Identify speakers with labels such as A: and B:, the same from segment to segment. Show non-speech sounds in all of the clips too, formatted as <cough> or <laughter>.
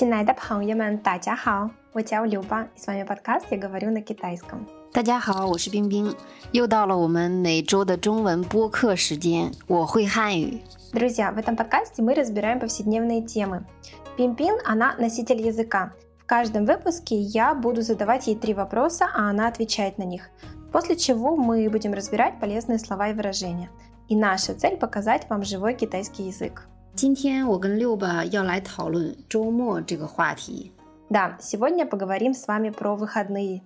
A: 亲爱的朋友们，大家好，我叫刘邦，с вами подкаст «Я говорю на китайском».
B: 大家好，我是冰冰，又到了我们每周的中文播客时间。我会汉语。
A: Друзья, в этом подкасте мы разбираем повседневные темы. Пимпин, она носитель языка. В каждом выпуске я буду задавать ей три вопроса, а она отвечает на них. После чего мы будем разбирать полезные слова и выражения. И наша цель показать вам живой китайский язык.
B: 今天我跟六爸要来讨论周末这个话题。
A: Да, сегодня поговорим с вами про выходные.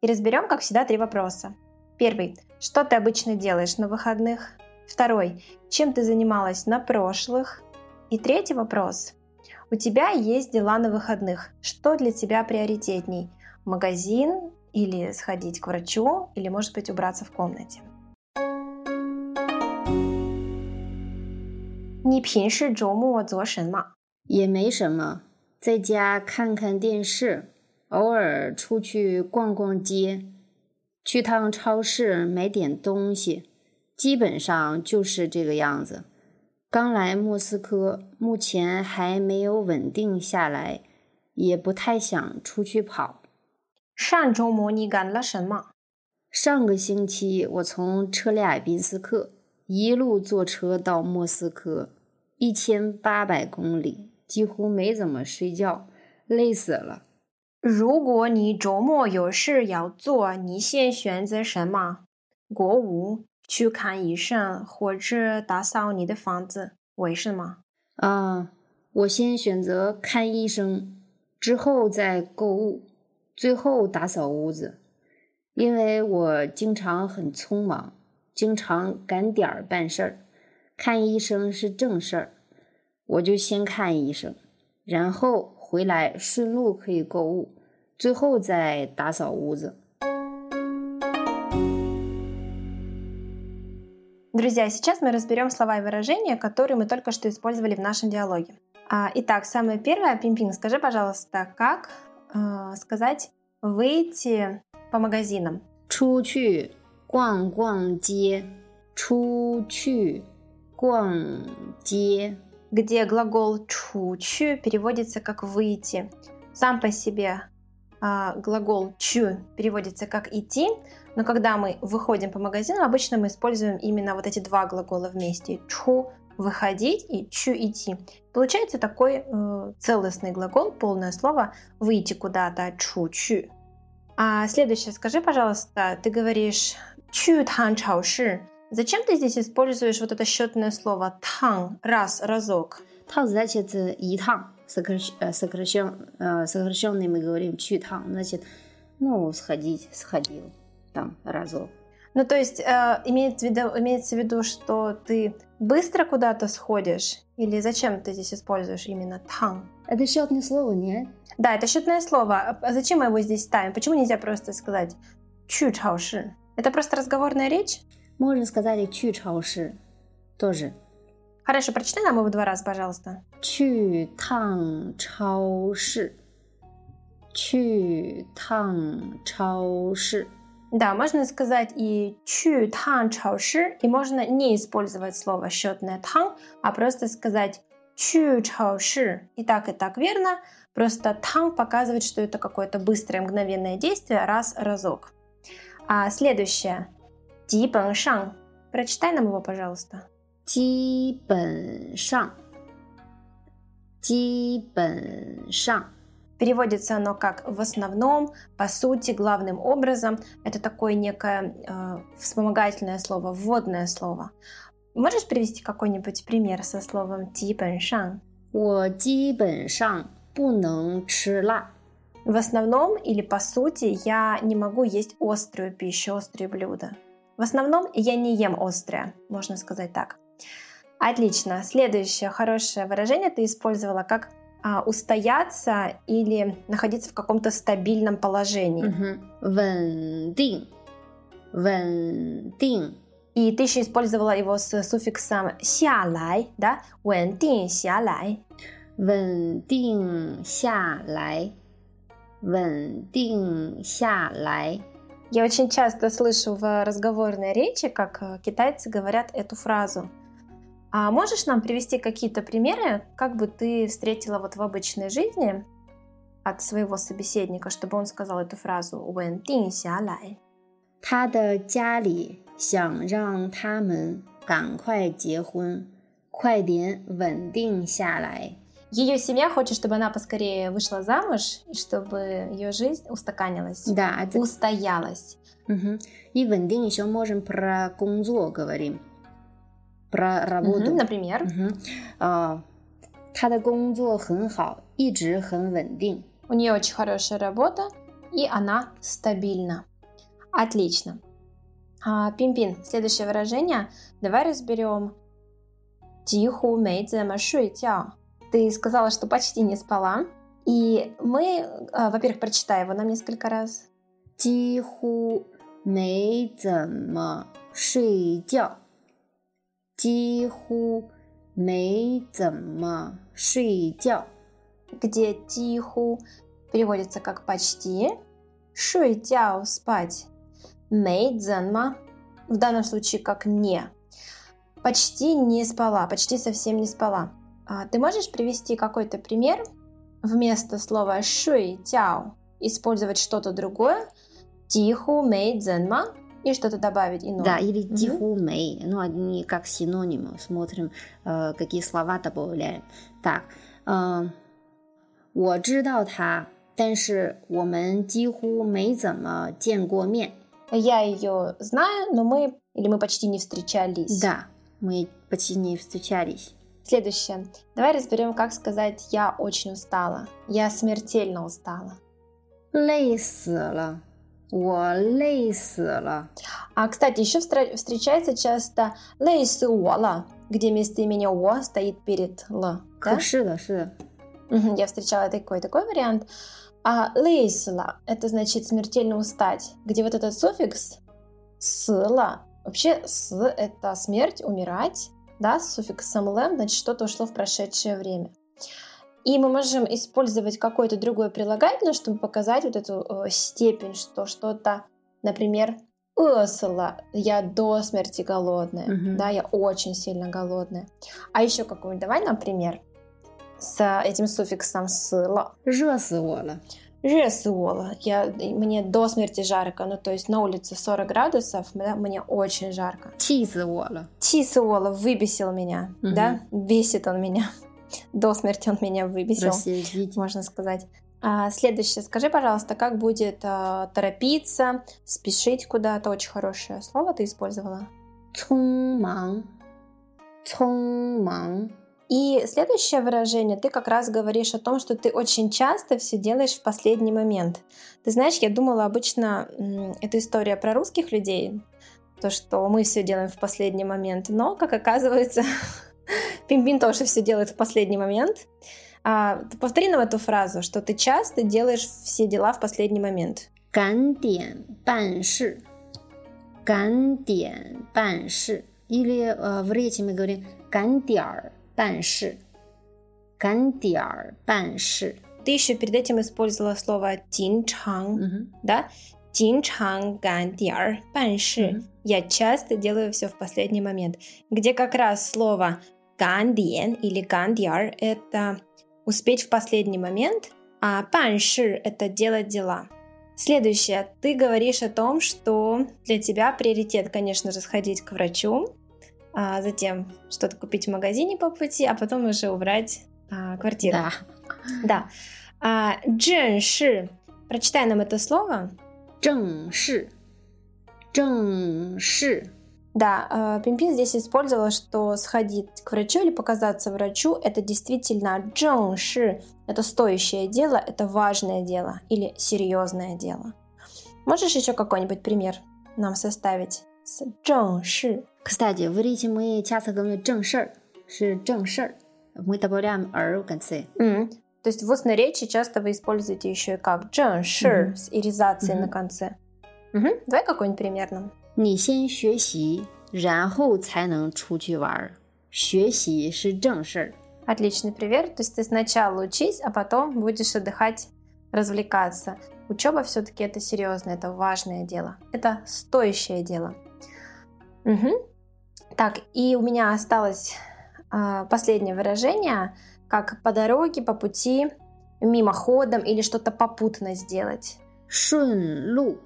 A: И разберем, как всегда, три вопроса. Первый. Что ты обычно делаешь на выходных? Второй. Чем ты занималась на прошлых? И третий вопрос. У тебя есть дела на выходных. Что для тебя приоритетней? Магазин или сходить к врачу, или, может быть, убраться в комнате? 你平时周末做什么？
B: 也没什么，在家看看电视，偶尔出去逛逛街，去趟超市买点东西，基本上就是这个样子。刚来莫斯科，目前还没有稳定下来，也不太想出去跑。
A: 上周末你干了什么？
B: 上个星期我从车里尔宾斯克一路坐车到莫斯科，一千八百公里，几乎没怎么睡觉，累死了。
A: 如果你周末有事要做，你先选择什么？购物、去看医生，或者打扫你的房子？为什么？
B: 啊，我先选择看医生，之后再购物，最后打扫屋子。因为我经常很匆忙，经常赶点儿办事儿，看医生是正事儿，我就先看医生，然后回来顺路可以购物，最后再打扫屋子。
A: Друзья, сейчас мы разберем слова и выражения, которые мы только что использовали в нашем диалоге. А, итак, самое первое, Пимпин, скажи, пожалуйста, как э, сказать выйти по магазинам?
B: 出去逛逛街，出去逛街。
A: Где глагол чу-чу переводится как выйти. Сам по себе а, глагол чу переводится как идти, но когда мы выходим по магазину, обычно мы используем именно вот эти два глагола вместе. Чу выходить и чу идти. Получается такой э, целостный глагол, полное слово выйти куда-то, чу-чу. А следующее, скажи, пожалуйста, ты говоришь чу тан чаоши. Зачем ты здесь используешь вот это счетное слово «тан» раз, разок?
B: «Тан» значит э, «и тан». Э, сокращен, э, сокращенный мы говорим «чу тан», значит, ну, сходить, сходил там разок.
A: Ну, то есть э, имеет в виду, имеется в виду, что ты быстро куда-то сходишь? Или зачем ты здесь используешь именно «тан»?
B: Это счетное слово, нет?
A: Да, это счетное слово. А зачем мы его здесь ставим? Почему нельзя просто сказать «чу чаоши»? Это просто разговорная речь?
B: Можно сказать и чу чаоши. Тоже.
A: Хорошо, прочитай нам его два раза, пожалуйста.
B: Чу тан чаоши. Чу тан чаоши.
A: Да, можно сказать и чу тан чаоши, и можно не использовать слово счетное тан, а просто сказать чу чаоши. И так, и так верно. Просто тан показывает, что это какое-то быстрое мгновенное действие раз-разок. А следующее. Дибэн шан. Прочитай нам его, пожалуйста.
B: 基本上，基本上。
A: Переводится оно как в основном, по сути, главным образом. Это такое некое э, вспомогательное слово, вводное слово. Можешь привести какой-нибудь пример со словом «типеншан»?
B: 我基本上不能吃辣。
A: В основном или по сути я не могу есть острую пищу, острые блюда. В основном я не ем острое, можно сказать так. Отлично. Следующее хорошее выражение ты использовала как а, устояться или находиться в каком-то стабильном положении.
B: Вендин. Угу. Вендин.
A: И ты еще использовала его с суффиксом «сялай», да?
B: «вэндин сялай». «вэндин сялай». «вэндин сялай».
A: Я очень часто слышу в разговорной речи, как э, китайцы говорят эту фразу. А можешь нам привести какие-то примеры, как бы ты встретила вот в обычной жизни от своего собеседника, чтобы он сказал эту фразу "稳定下来"？
B: 他的家里想让他们赶快结婚，快点稳定下来。
A: Ее семья хочет, чтобы она поскорее вышла замуж, и чтобы ее жизнь устаканилась,
B: Да, это-
A: устоялась.
B: Мгм. И 稳定еще можем про工作говорим, про работу.
A: Мгм, Например,
B: Мгм. А, 他的工作很好，一直很稳定。
A: у нее очень хорошая работа, и она стабильна. Отлично. А, Пимпин, следующее выражение. Давай разберем. Тиху мейдзема шуйтяо. ты сказала, что почти не спала. И мы, э, во-первых, прочитай его нам несколько раз.
B: Тиху мей. Тиху.
A: Где тиху переводится как почти, Шуйтяо спать, мей в данном случае как не. Почти не спала, почти совсем не спала. А ты можешь привести какой-то пример вместо слова шуйтяо использовать что-то другое, тиху мейдзенма и что-то добавить иное?
B: Да, или
A: Мгм.
B: 几乎没. Ну, они как синонимы. Смотрим, э, какие слова добавляем. Так, э, 我知道他，但是我们几乎没怎么见过面。
A: Я ее знаю, но мы или мы почти не встречались.
B: Да, мы почти не встречались.
A: Следующее. Давай разберем, как сказать «я очень устала». Я смертельно устала.
B: 累死了，我累死了。
A: А, кстати, еще встра- встречается часто «лей с уола», где местоимение «о» стоит перед «л». да?
B: 可是的，是的。
A: Мгм, Я встречала такой, такой вариант. А «лейсла» — это значит смертельно устать, где вот этот суффикс «сла». Вообще «с» — это смерть, умирать, да, с суффиксом «лем», значит, что-то ушло в прошедшее время. И мы можем использовать какое-то другое прилагательное, чтобы показать вот эту э, степень, что что-то, например, «осла» — я до смерти голодная,
B: Мгм.
A: да, я очень сильно голодная. А еще какой-нибудь, давай, например, с этим суффиксом «сла».
B: 热 死我了。
A: Ресуола. Я, мне до смерти жарко, ну то есть на улице 40 градусов, да, мне очень жарко.
B: 气死我了。
A: Тисуола выбесил меня,
B: Мгм.
A: да, бесит он меня. До смерти он меня выбесил,
B: Рассердить.
A: можно сказать. А, следующее, скажи, пожалуйста, как будет а, торопиться, спешить куда-то? Очень хорошее слово ты использовала.
B: 匆忙，匆忙。
A: И следующее выражение, ты как раз говоришь о том, что ты очень часто все делаешь в последний момент. Ты знаешь, я думала обычно, м, это история про русских людей, то, что мы все делаем в последний момент, но, как оказывается, <laughs> Пимпин тоже все делает в последний момент. А, повтори нам эту фразу, что ты часто делаешь все дела в последний момент.
B: 赶点办事，赶点办事。Или э, в речи мы говорим 赶点儿 办事，赶点儿办事。
A: Ты еще перед этим использовала слово «тинчанг»,
B: Мгм.
A: да? 经常赶点儿办事.
B: Мгм.
A: Я часто делаю все в последний момент. Где как раз слово 赶点 или 赶点儿 это успеть в последний момент, а 办事 это делать дела. Следующее. Ты говоришь о том, что для тебя приоритет, конечно же, сходить к врачу, а затем что-то купить в магазине по пути, а потом уже убрать а, квартиру.
B: Да.
A: Да. А, джэнши. Прочитай нам это слово.
B: Джэнши. Джэнши.
A: Да, а, Пимпин здесь использовала, что сходить к врачу или показаться врачу – это действительно джэнши. Это стоящее дело, это важное дело или серьезное дело. Можешь еще какой-нибудь пример нам составить с джэнши?
B: Кстати, в речи мы часто говорим 正事儿，是正事儿。Мы добавляем «р» в конце.
A: М, То есть в устной речи часто вы используете еще и как 正式
B: Мгм.
A: с иризацией на
B: Мгм.
A: конце. Мгм, Давай какой-нибудь пример нам.
B: 你先学习，然后才能出去玩儿。学习是正事儿。
A: Отличный пример. То есть ты сначала учись, а потом будешь отдыхать, развлекаться. Учеба все-таки это серьезное, это важное дело. Это стоящее дело. Мгм. Так, и у меня осталось а, последнее выражение, как по дороге, по пути, мимоходом или что-то попутно сделать.
B: 顺路，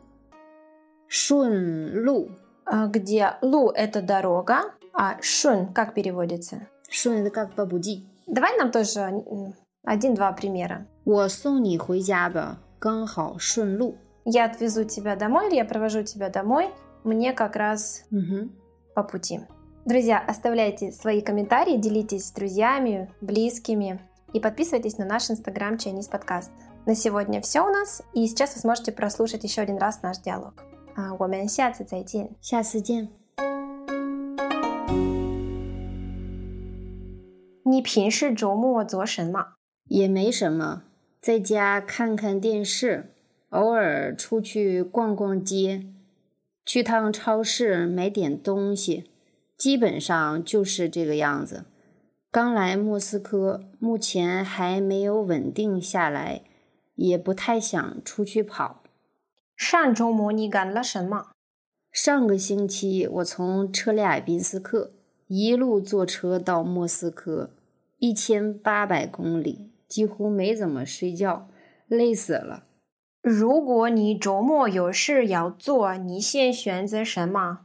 B: 顺路，
A: А, Где лу – это дорога, а шун как переводится?
B: 顺 это как по пути。
A: Давай нам тоже м, один-два примера.
B: 我送你回家吧，刚好顺路。
A: Я отвезу тебя домой или я провожу тебя домой, мне как раз
B: 嗯哼，
A: по пути. Друзья, оставляйте свои комментарии, делитесь с друзьями, близкими и подписывайтесь на наш инстаграм Chinese подкаст. На сегодня все у нас, и сейчас вы сможете прослушать еще один раз наш диалог. А, 我们下次再见。
B: 下次见。
A: 你平时周末做什么？
B: 也没什么，在家看看电视，偶尔出去逛逛街，去趟超市买点东西， 基本上就是这个样子。刚来莫斯科，目前还没有稳定下来，也不太想出去跑。
A: 上周末你干了什么？
B: 上个星期我从车里尔宾斯克一路坐车到莫斯科，一千八百公里，几乎没怎么睡觉，累死了。
A: 如果你周末有事要做，你先选择什么？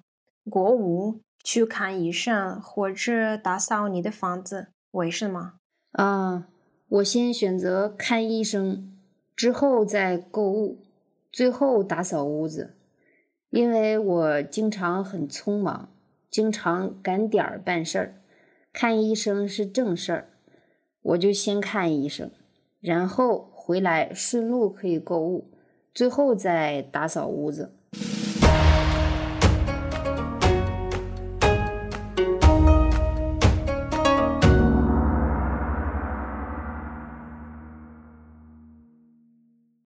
A: 购物、去看医生，或者打扫你的房子？为什么？
B: 啊，我先选择看医生，之后再购物，最后打扫屋子。因为我经常很匆忙，经常赶点儿办事儿，看医生是正事儿，我就先看医生，然后回来顺路可以购物，最后再打扫屋子。